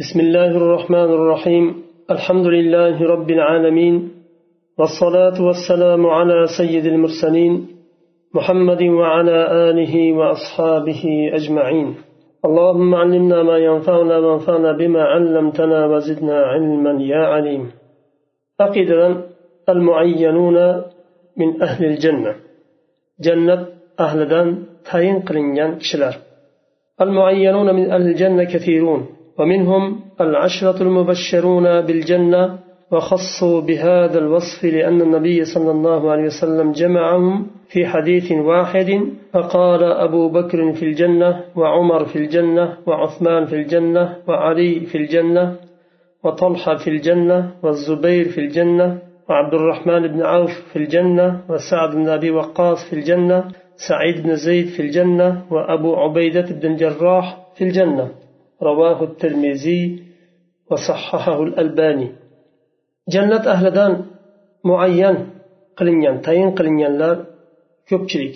بسم الله الرحمن الرحيم الحمد لله رب العالمين والصلاة والسلام على سيد المرسلين محمد وعلى آله وأصحابه أجمعين اللهم علمنا ما ينفعنا وانفعنا بما علمتنا وزدنا علما يا عليم عقيدة المعينون من أهل الجنة جنة أهل دان تاين قلنجان كشلر المعينون من أهل الجنة كثيرون ومنهم العشرة المبشرون بالجنة وخصوا بهذا الوصف لأن النبي صلى الله عليه وسلم جمعهم في حديث واحد فقال أبو بكر في الجنة وعمر في الجنة وعثمان في الجنة وعلي في الجنة وطلحة في الجنة والزبير في الجنة وعبد الرحمن بن عوف في الجنة وسعد بن أبي وقاص في الجنة سعيد بن زيد في الجنة وأبو عبيدة بن الجراح في الجنة. رواه الترمذي وصححه الألباني جنة أهل دان معين qilingan tayin qilinganlar ko'pchilik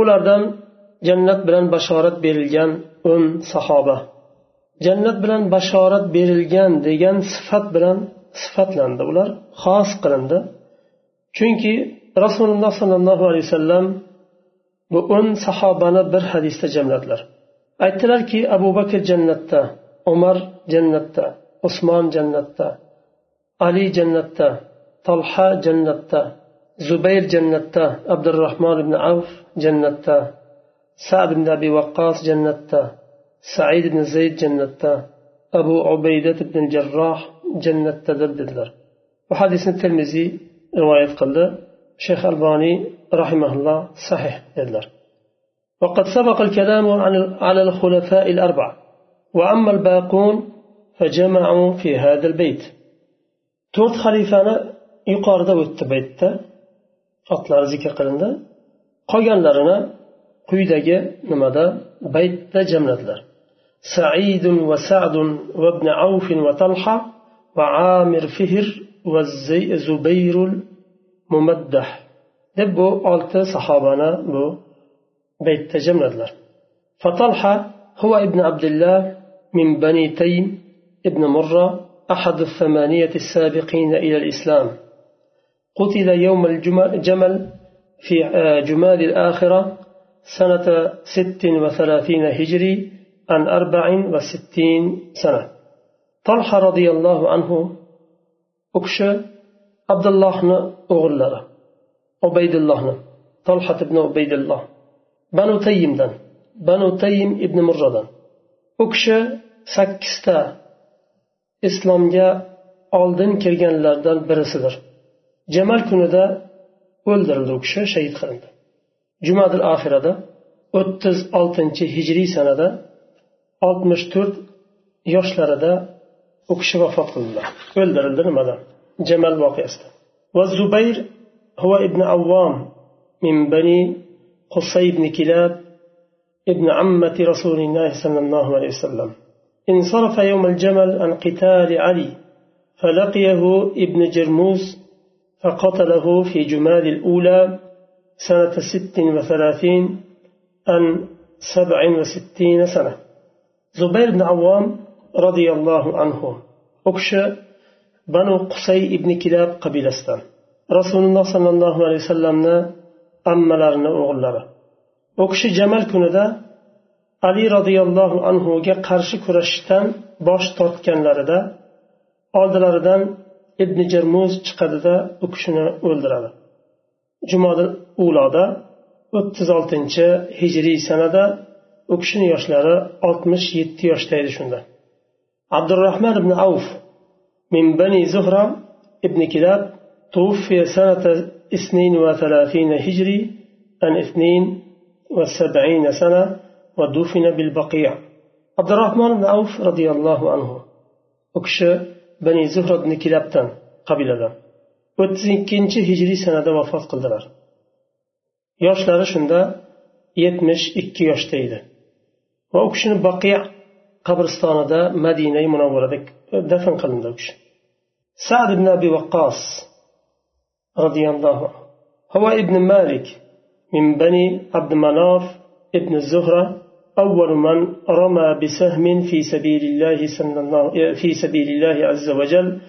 ulardan jannat bilan bashorat berilgan o'n sahoba jannat bilan bashorat berilgan degan sifat bilan sifatlandi ular xos qilindi chunki rasululloh sollallohu alayhi vasallam bu o'n sahobani bir hadisda jamladilar aytdilarki abu bakr jannatda umar jannatda usmon jannatda ali jannatda tolha jannatda zubayr jannatda abdurahmon ibn avf jannatda sad ibn abi vaqqos jannatda said ibn zayd jannatda abu ubaydat ibn jarroh jannatdadir dedilar bu hadisni termiziy rivoyat qildi shayx alboniy rahimaulloh sahih dedilar وقد سبق الكلام على الخلفاء الأربعة وأما الباقون فجمعوا في هذا البيت. تورت خليفة يقارد والتبيت أطلع رزيك قلنده قيان لرنا قيدك نمدا بيت جملة سعيد وسعد وابن عوف وطلحة وعامر فهر والزبير الممدح. دبو bu صحابنا بو baytda jamladilar فطلحة هو ابن عبد الله من بني تيم ابن مرة أحد الثمانية السابقين إلى الإسلام. قتل يوم الجمل في جمال الآخرة سنة ست وثلاثين هجري عن أربع وستين سنة. طلحة رضي الله عنه أكش عبد الله أغلر عبيد الله طلحة بن عبيد الله. banu tayyimdan banu tayyim ibn murrodan u kishi sakkizta islomga oldin kirganlardan birisidir. Jamal kunida o'ldirildi u kishi shahid qilindi. Jumadil oxirada o'ttiz oltinchi hijriy sanada oltmish to'rt yoshlarida u kishi vafot qildilar. O'ldirildi nimadan? Jamal voqeasida. Va zubayr huva ibn avvom min bani قصي بن كلاب ابن عمة رسول الله صلى الله عليه وسلم. انصرف يوم الجمل عن قتال علي فلقيه ابن جرموس فقتله في جمال الأولى سنة ست وثلاثين عن سبع وستين سنة. زبير بن عوام رضي الله عنه. أكش بنو قصي ابن كلاب قبيلستان. رسول الله صلى الله عليه وسلم أملارنا أغلبه أكش جمال كندا ali roziyallohu anhuga qarshi kurashishdan bosh tortganlarida oldilaridan ibn jermuz chiqadida u kishini o'ldiradi jumodil uloda o'ttiz oltinchi hijriy sanada u kishini yoshlari oltmish yetti yoshda edi shunda abdurahmon ibn avf min bani zuhra ibn kilab توفي سنة اثنين وثلاثين هجري عن اثنين وسبعين سنة ودفن بالبقيع. عبد الرحمن بن عوف رضي الله عنه. أكش بني زهرة بن كلابتان قبيلة ذا وتزنكينش هجري سنة وفاة قدرار يوش لارشند يتمش اكي يوش تايد وأكشن بقيع قبرستان مدينة منورة دفن قلن سعد بن أبي وقاص roziyallohu هو ابن مالك من بني عبد مناف ابن الزهرة أول من رمى بسهم في سبيل الله صلى الله في سبيل الله عز وجل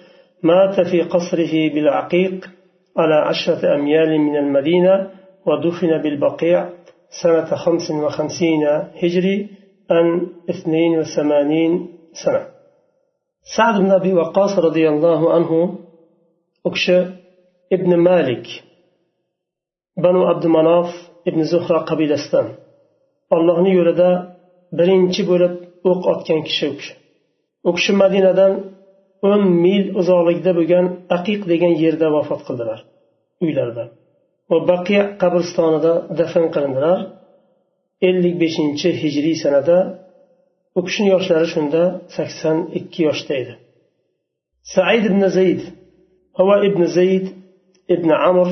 مات في قصره بالعقيق على عشرة أميال من المدينة ودفن بالبقيع سنة خمس وخمسين هجري أن اثنين وثمانين سنة. سعد بن أبي وقاص رضي الله عنه أكش ibn malik banu abdumanof ibn zuhro qabilasidan. Ollohni yo'lida birinchi bo'lib o'q otgan kishi u kishi. U kishi madinadan o'n mil uzoqlikda bo'lgan aqiq degan yerda vafot qildilar uylarida va baqiya qabristonida dafn qilindilar. Ellik beshinchi hijriy sanada u kishini yoshlari shunda sakson ikki yoshda edi. Said ibn zayd havo ibn zayd ابن عمرو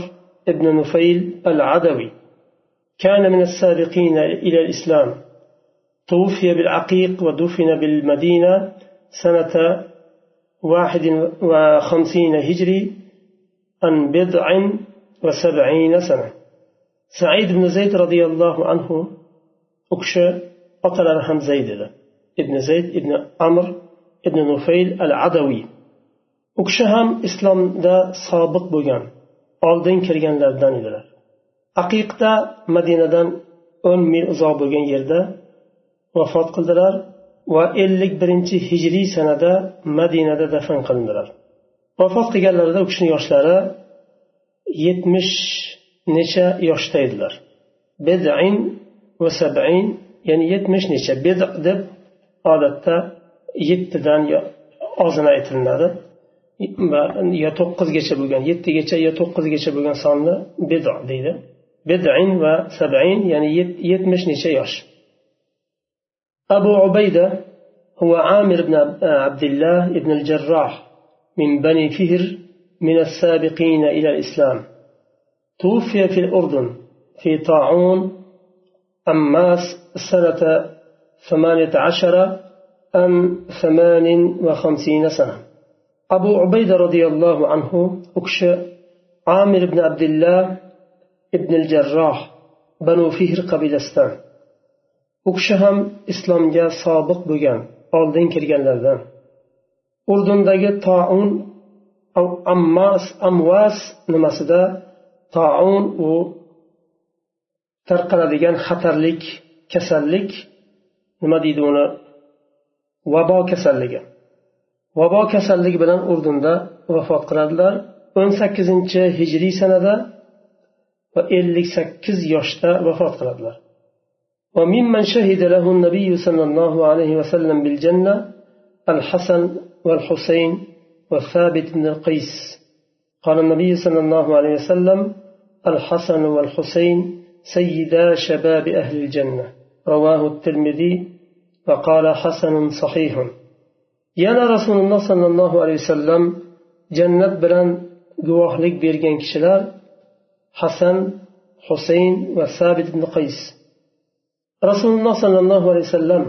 ابن نفيل العدوي. كان من السابقين إلى الإسلام. توفي بالعقيق ودفن بالمدينة سنة واحد وخمسين هجري عن بضع وسبعين سنة. سعيد بن زيد رضي الله عنه أكشى قتل لهم زيد ابن زيد ابن عمرو ابن نفيل العدوي. هم إسلام دا سابق بوغان oldin kirganlardan edilar. Aqiqda madinadan o'n mil uzoq bo'lgan yerda vafot qildilar va ellik birinchi hijriy sanada madinada dafn qilindilar. Vafot qilganlarida u kishini yoshlari yetmish necha yoshda edilar. Bedain va sabain ya'ni yetmish necha bed deb odatda yettidan ozini aytilinadi. yo to'qqizgacha bo'lgan yettigacha yo to'qqizgacha bo'lgan sonni bedo deydi بدعين وسبعين يعني يتمش نشيش أبو عبيدة هو عامر بن عبد الله بن الجراح من بني فهر من السابقين إلى الإسلام توفي في الأردن في طاعون أماس سنة ثمانية عشر أم ثمان وخمسين سنة abu ubayda roziyallohu anhu u kishi amir ibn abdullah ibn jarroh banu fihr qabilasidan. U kishi ham islomga sobiq bo'lgan oldin kirganlardan urdundagi toun ammas amvas nimasida toun u tarqaladigan xatarlik kasallik nima deydi uni? Vabo kasalligi. Vabo kasalligi bilan urdunda vafot qiladilar. o'n sakkizinchi hijriy sanada va ellik sakkiz yoshda vafot qiladilar. وممن شهد له النبي صلى الله عليه وسلم بالجنة الحسن والحسين والثابت بن القيس قال النبي صلى الله عليه وسلم الحسن والحسين سيدا شباب أهل الجنة رواه الترمذي وقال حسن صحيح yana rasululloh sollallohu alayhi vasallam jannat bilan guvohlik bergan kishilar hasan husayn va sabit ibn qays rasululloh sollallohu alayhi vasallam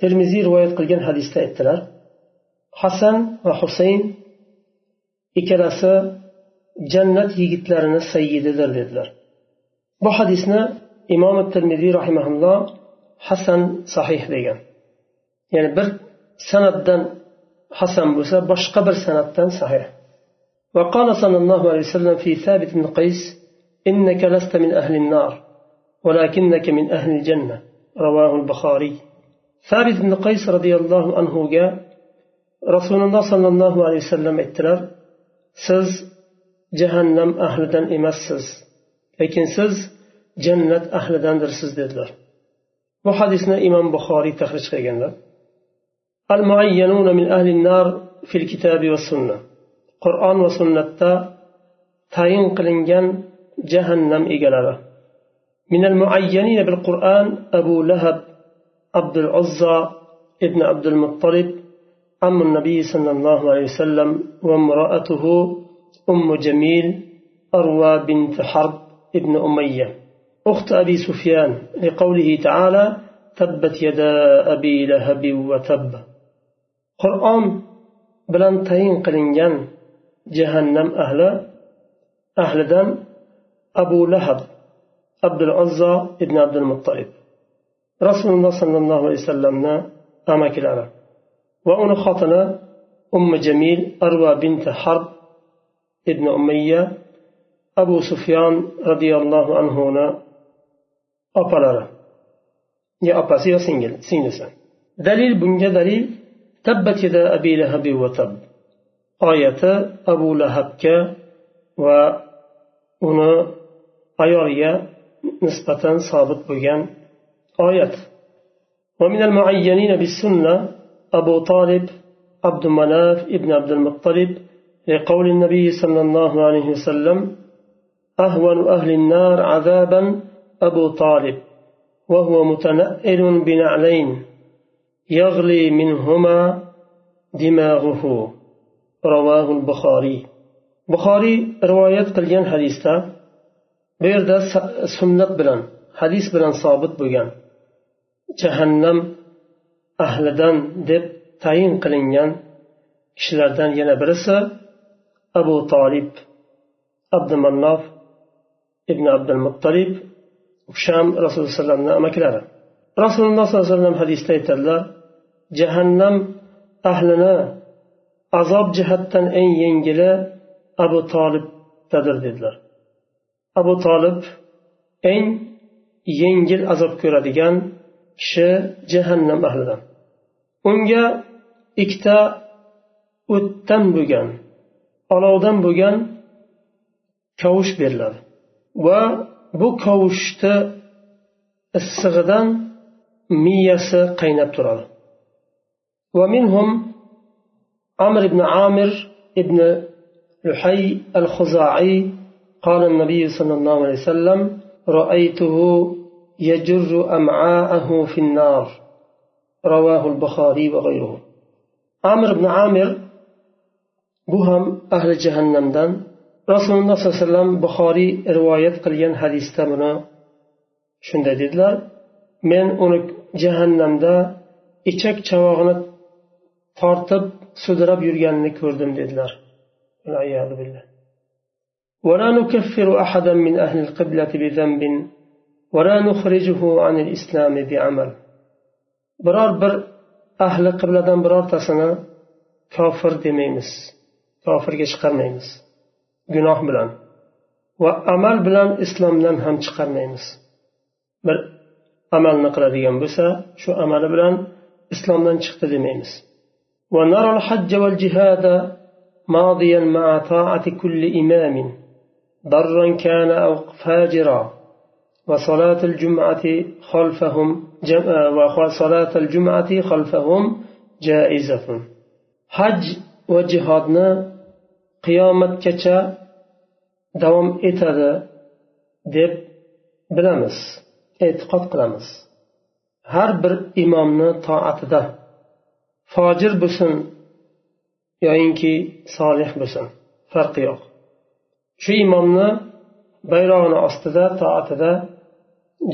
termiziy rivoyat qilgan hadisda aytdilar hasan va husayn ikkalasi jannat yigitlarini sayyididir dedilar. Bu hadisni imom termiziy rahimaulloh hasan sahih degan. Ya'ni bir san'atdan hasan bo'lsa boshqa bir san'atdan sahih وقال صلى الله عليه وسلم في ثابت بن قيس إنك لست من أهل النار ولكنك من أهل الجنة. رواه البخاري. ثابت بن قيس رضي الله عنه جاء رسول الله صلى الله عليه وسلم اتلر سز جهنم أهلدن إمسز لكن سز جنة أهلدن درسز dedilar bu hadisni imom buxoriy tahrij qilganlar المعينون من أهل النار في الكتاب والسنة. قرآن وسنة tayin qilingan jahannam egalari من المعينين بالقرآن أبو لهب عبد العزى ابن عبد المطلب عم النبي صلى الله عليه وسلم وامرأته أم جميل أروى بنت حرب ابن أمية. أخت أبي سفيان لقوله تعالى تبت يدا أبي لهب وتب. قرآن بلان تين قلنجان جهنم أهل أهلدان أبو لهب عبد العزى ابن عبد المطلب rasululloh sollallohu alayhi vasallamni amakilari va uni xotini ummi jamil arva binti harb ibn umayya abu sufyon roziyallohu anhuni opalari yo opasi yo singlisi dalil bunga dalil yada abi lahabi va tab oyati abu lahabga va uni ayoliga nisbatan sobit bo'lgan oyat ومن المعينين بالسنة أبو طالب عبد مناف ابن عبد المطلب لقول النبي صلى الله عليه وسلم أهون أهل النار عذابا أبو طالب وهو متنئل بنعلين. يغلي منهما دماغه رواه البخاري buxoriy rivoyat qilgan hadisda bu yerda sunnat bilan hadis bilan sobit bo'lgan jahannam ahlidan deb tayin qilingan kishilardan yana birisi abu tolib abdumannof ibn abdul muttalib sham rasululloh alayhi vasallamni amakilari rasululloh sollallohu alayhi vasallam hadisda aytadilar jahannam ahlini azob jihatdan eng yengili abu tolibdadir dedilar. Abu tolib eng yengil azob ko'radigan kishi jahannam ahlidan. Unga ikkita o'tdan bo'lgan olovdan bo'lgan kavush beriladi. Va bu kavushni issig'idan miyasi qaynab turadi. ومنهم عمرو بن عامر ابن لحي الخزاعي. قال النبي صلى الله عليه وسلم رأيته يجر أمعاءه في النار. رواه البخاري وغيره. عمرو بن عامر بهم أهل جهنم دان. rasululloh sollallohu alayhi vasallam buxoriy rivoyat qilgan hadisda buni shunday dedilar men uni jahannamda ichak chavog'ini tortib sudrab yurganini ko'rdim dedilar ولا نكفر أحدا من أهل القبلة بذنب ولا نخرجه عن الإسلام بعمل biror bir ahli qibladan birortasini kofir demaymiz kofirga chiqarmaymiz gunoh bilan va amal bilan islomdan ham chiqarmaymiz bir amalni qiladigan bo'lsa shu amali bilan islomdan chiqdi demaymiz ونرى الحج والجهاد ماضيا مع طاعة كل إمام. برا كان أو فاجرا. وصلاة الجمعة خلفهم وصلاة الجمعة خلفهم جائزة. حج وجهادنا qiyomatgacha davom etadi deb bilamiz e'tiqod qilamiz har bir imomni toatida fojir bo'lsin yoyinki solih bo'lsin farqi yo'q shu imomni bayrog'ini ostida toatida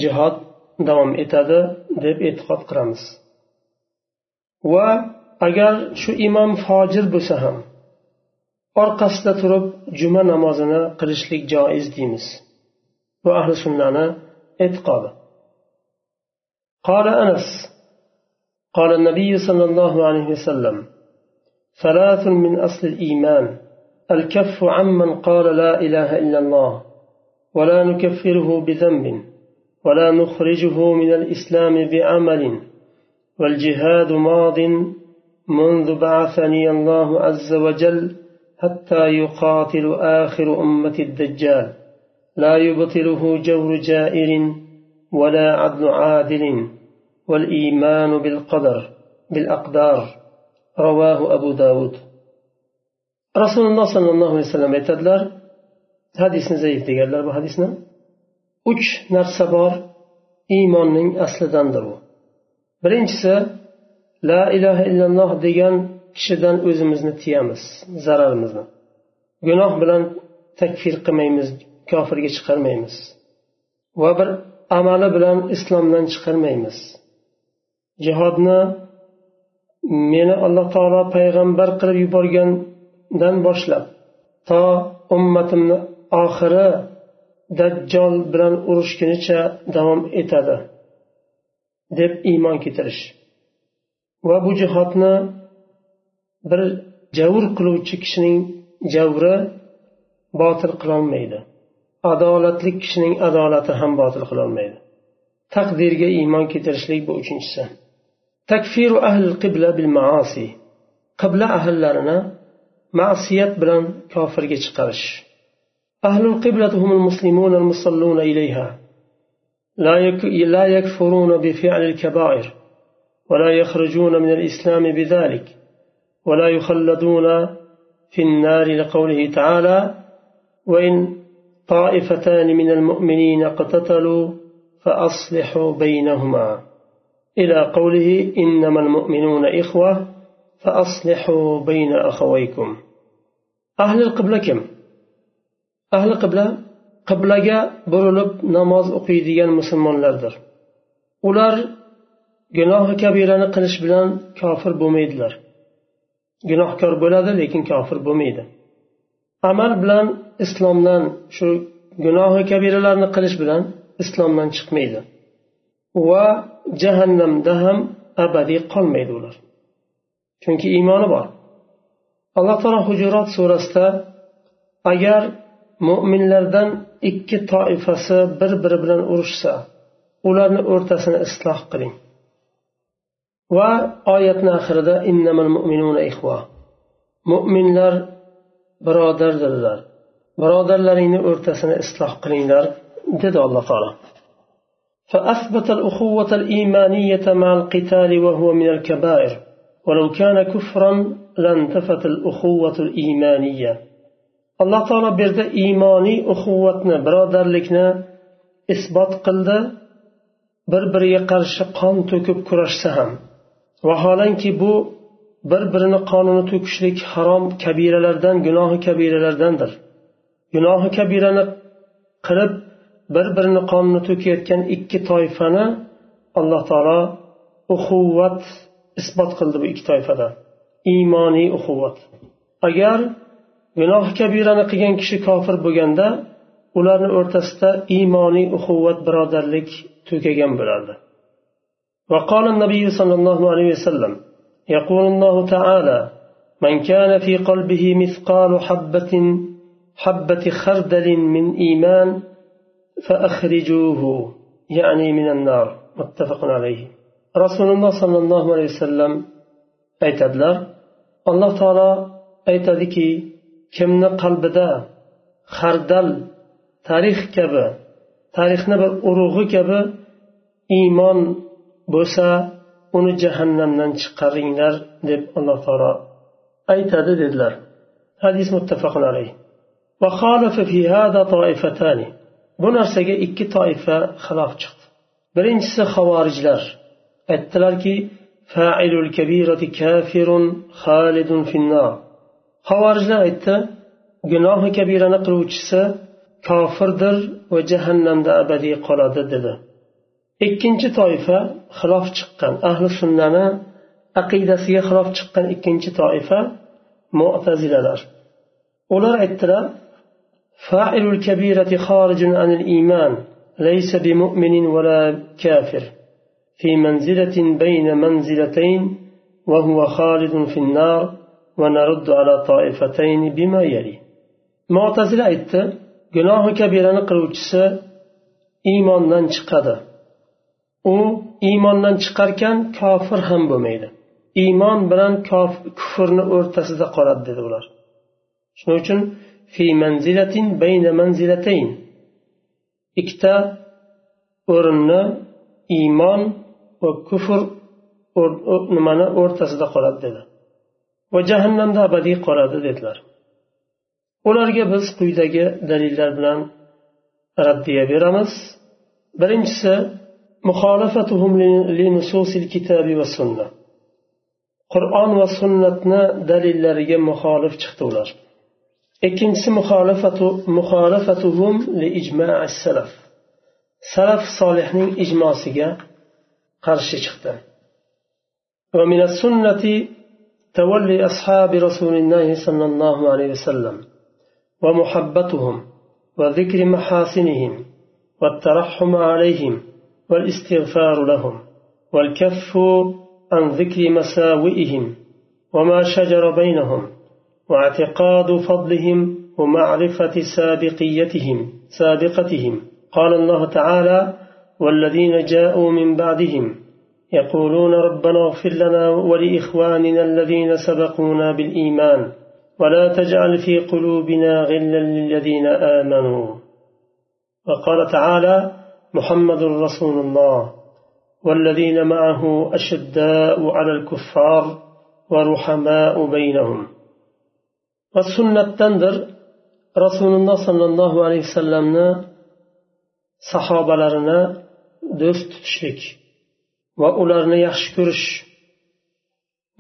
jihod davom etadi deb e'tiqod qilamiz va agar shu imom fojir bo'lsa ham orqasida turib juma namozini qilishlik joiz deymiz bu ahli sunnani e'tiqodi قال أنس قال النبي صلى الله عليه وسلم ثلاث من أصل الإيمان الكف عمن قال لا إله إلا الله ولا نكفره بذنب ولا نخرجه من الإسلام بعمل والجهاد ماض منذ بعثني الله عز وجل حتى يقاتل آخر أمة الدجال لا يبطله جور جائر ولا عدل عادل. والإيمان بالقدر بالأقدار رواه أبو داود رسول الله صلى الله عليه وسلم aytadilar hadisni zaif deganlar bu hadisni uch narsa bor iymonning aslidandir u birinchisi la ilaha illalloh degan kishidan o'zimizni tiyamiz zararimizni gunoh bilan takfir qilmaymiz kofirga chiqarmaymiz va bir amali bilan islomdan chiqarmaymiz Jihodni meni alloh taolo payg'ambar qilib yuborgandan boshlab to ummatimni oxiri dajjol bilan urushgunicha davom etadi deb iymon keltirish. Va bu jihodni bir javr qiluvchi kishining javri botil qilolmaydi. Adolatli kishining adolati ham botil qilolmaydi. Taqdirga iymon keltirishlik bu uchinchisi. Takfiru ahli qibla bil maasi qibla ahllarini ma'siyat bilan kofirga chiqarish أهل القبلة هم المسلمون المصلون إليها. لا يكفرون بفعل الكبائر ولا يخرجون من الإسلام بذلك ولا يخلدون في النار لقوله تعالى وإن طائفتان من المؤمنين اقتتلوا فأصلحوا بينهما. إلى قوله إنما المؤمنون إخوة فأصلحوا بين أخويكم أهل القبلة كم؟ ahli qibla qiblaga burilib namoz o'qiydigan musulmonlardir ular gunohi kabirani qilish bilan kofir bo'lmaydilar gunohkor bo'ladi lekin kofir bo'lmaydi amal bilan islomdan shu gunohi kabiralarni qilish bilan islomdan chiqmaydi va jahannamda ham abadiy qolmaydi ular. Chunki iymoni bor. Alloh taolo hujurot surasida agar mo'minlardan ikki toifasi bir biri bilan urushsa ularni o'rtasini isloh qiling. Va oyatni oxirida innamal mo'minlar birodardirlar. Birodarlaringni o'rtasini isloh qilinglar dedi alloh taolo. فأثبت الأخوة الإيمانية مع القتال وهو من الكبائر ولو كان كفرا لانتفت الأخوة الإيمانية alloh taolo bu yerda iymoniy uquvvatni birodarlikni isbot qildi bir biriga qarshi qon to'kib kurashsa ham vaholanki bu bir birini qonini to'kishlik harom kabiralardan gunohi kabiralardandir gunohi kabirani qilib bir birini qonini to'kayotgan ikki toifani alloh taolo uquvvat isbot qildi bu ikki toifada iymoniy uquvvat agar gunoh kabirani qilgan kishi kofir bo'lganda ularni o'rtasida iymoniy uquvvat birodarlik tugagan bo'lardi وقال النبي صلى الله عليه وسلم يقول الله تعالى من كان في قلبه مثقال حبة حبة خردل من إيمان فأخرجوه يعني من النار متفق عليه رسول الله صلى الله عليه وسلم aytadilar alloh taolo aytadiki kimni qalbida xardal tarix kabi tarixni bir urug'i kabi iymon bo'lsa uni jahannamdan chiqaringlar deb alloh taolo aytadi dedilar hadis muttafaqun alayh bu narsaga ikki toifa xilof chiqdi. Birinchisi havorijlar aytdilarki failul kabirati kafirun xalidun havorijlar aytdi gunohi kabirani qiluvchisi kofirdir va jahannamda abadiy qoladi dedi. Ikkinchi toifa xilof chiqqan. Ahli sunnani aqidasiga xilof chiqqan ikkinchi toifa mo'tazilalar ular aytdilar فاعل الكبيرة خارج عن الإيمان ليس بمؤمن ولا كافر في منزلة بين منزلتين وهو خالد في النار ونرد على طائفتين بما يلي mo'tazila aytdi gunohi kabirani qiluvchisi iymondan chiqadi u iymondan chiqarkan kofir ham bo'lmaydi iymon bilan kufrni o'rtasida qoladi dedi ular shuning uchun fi manzilatin bayna manzilatayn. Ikkita o'rinni iymon va kufr nimani o'rtasida qoladi dedi. Va jahannamda abadiy qoladi dedilar. Ularga biz quyidagi dalillar bilan raddiya beramiz. Birinchisi qur'on va sunnatni dalillariga muxolif chiqdi ular. Ikkinchisi salaf salaf solihning ijmosiga qarshi chiqdi ومن السنة تولي أصحاب رسول الله صلى الله عليه وسلم ومحبتهم وذكر محاسنهم والترحم عليهم والاستغفار لهم والكف عن ذكر مساوئهم وما شجر بينهم واعتقاد فضلهم ومعرفة سابقيتهم سابقتهم. قال الله تعالى والذين جاءوا من بعدهم يقولون ربنا اغفر لنا ولإخواننا الذين سبقونا بالإيمان ولا تجعل في قلوبنا غلا للذين آمنوا. وقال تعالى محمد رسول الله والذين معه أشداء على الكفار ورحماء بينهم. va sunnatdandir. Rasululloh sollallohu alayhi vasallamni sahobalarini do'st tutishlik va ularni yaxshi ko'rish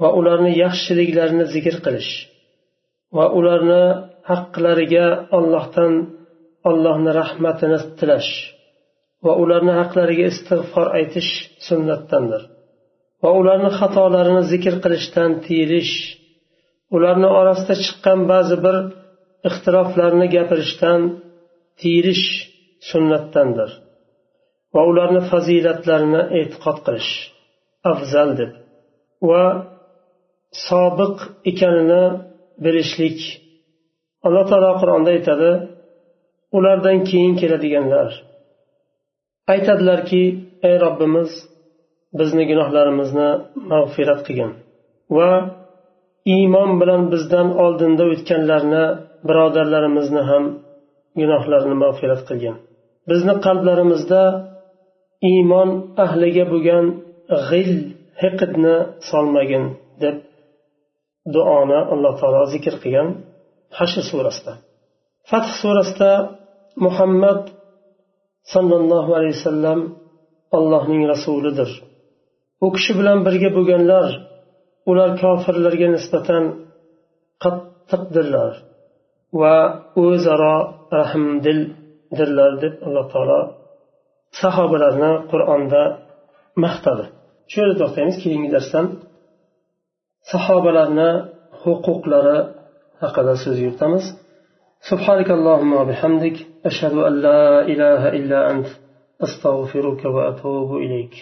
va ularni yaxshiliklarini zikr qilish va ularni haqlariga ollohdan ollohni rahmatini tilash va ularni haqlariga istig'for aytish sunnatdandir. Va ularni xatolarini zikr qilishdan tiyilish ularni orasida chiqqan ba'zi bir ixtiroflarni gapirishdan tiyilish sunnatdandir. Va ularni fazilatlarini e'tiqod qilish afzal deb. Va sobiq ekanini bilishlik. Alloh taolo qur'onda aytadi ulardan keyin keladiganlar aytadilarki ey robbimiz bizni gunohlarimizni mag'firat qilgin va iymon bilan bizdan oldinda o'tganlarni birodarlarimizni ham gunohlarini mag'firat qilgin bizni qalblarimizda iymon ahliga bo'lgan g'il hiqidni solmagin deb duoni alloh taolo zikr qilgan hashr surasida. Fath surasida muhammad sollallohu alayhi vasallam allohning rasulidir. U kishi bilan birga bo'lganlar ular kofirlarga nisbatan qattiqdirlar va o'zaro rahmdildirlar deb alloh taolo sahobalarni qur'onda maqtadi shu yerda to'xtaymiz keyingi darsdan sahobalarni huquqlari haqida so'z yuritamiz سبحانك اللهم وبحمدك أشهد أن لا إله إلا أنت أستغفرك وأتوب إليك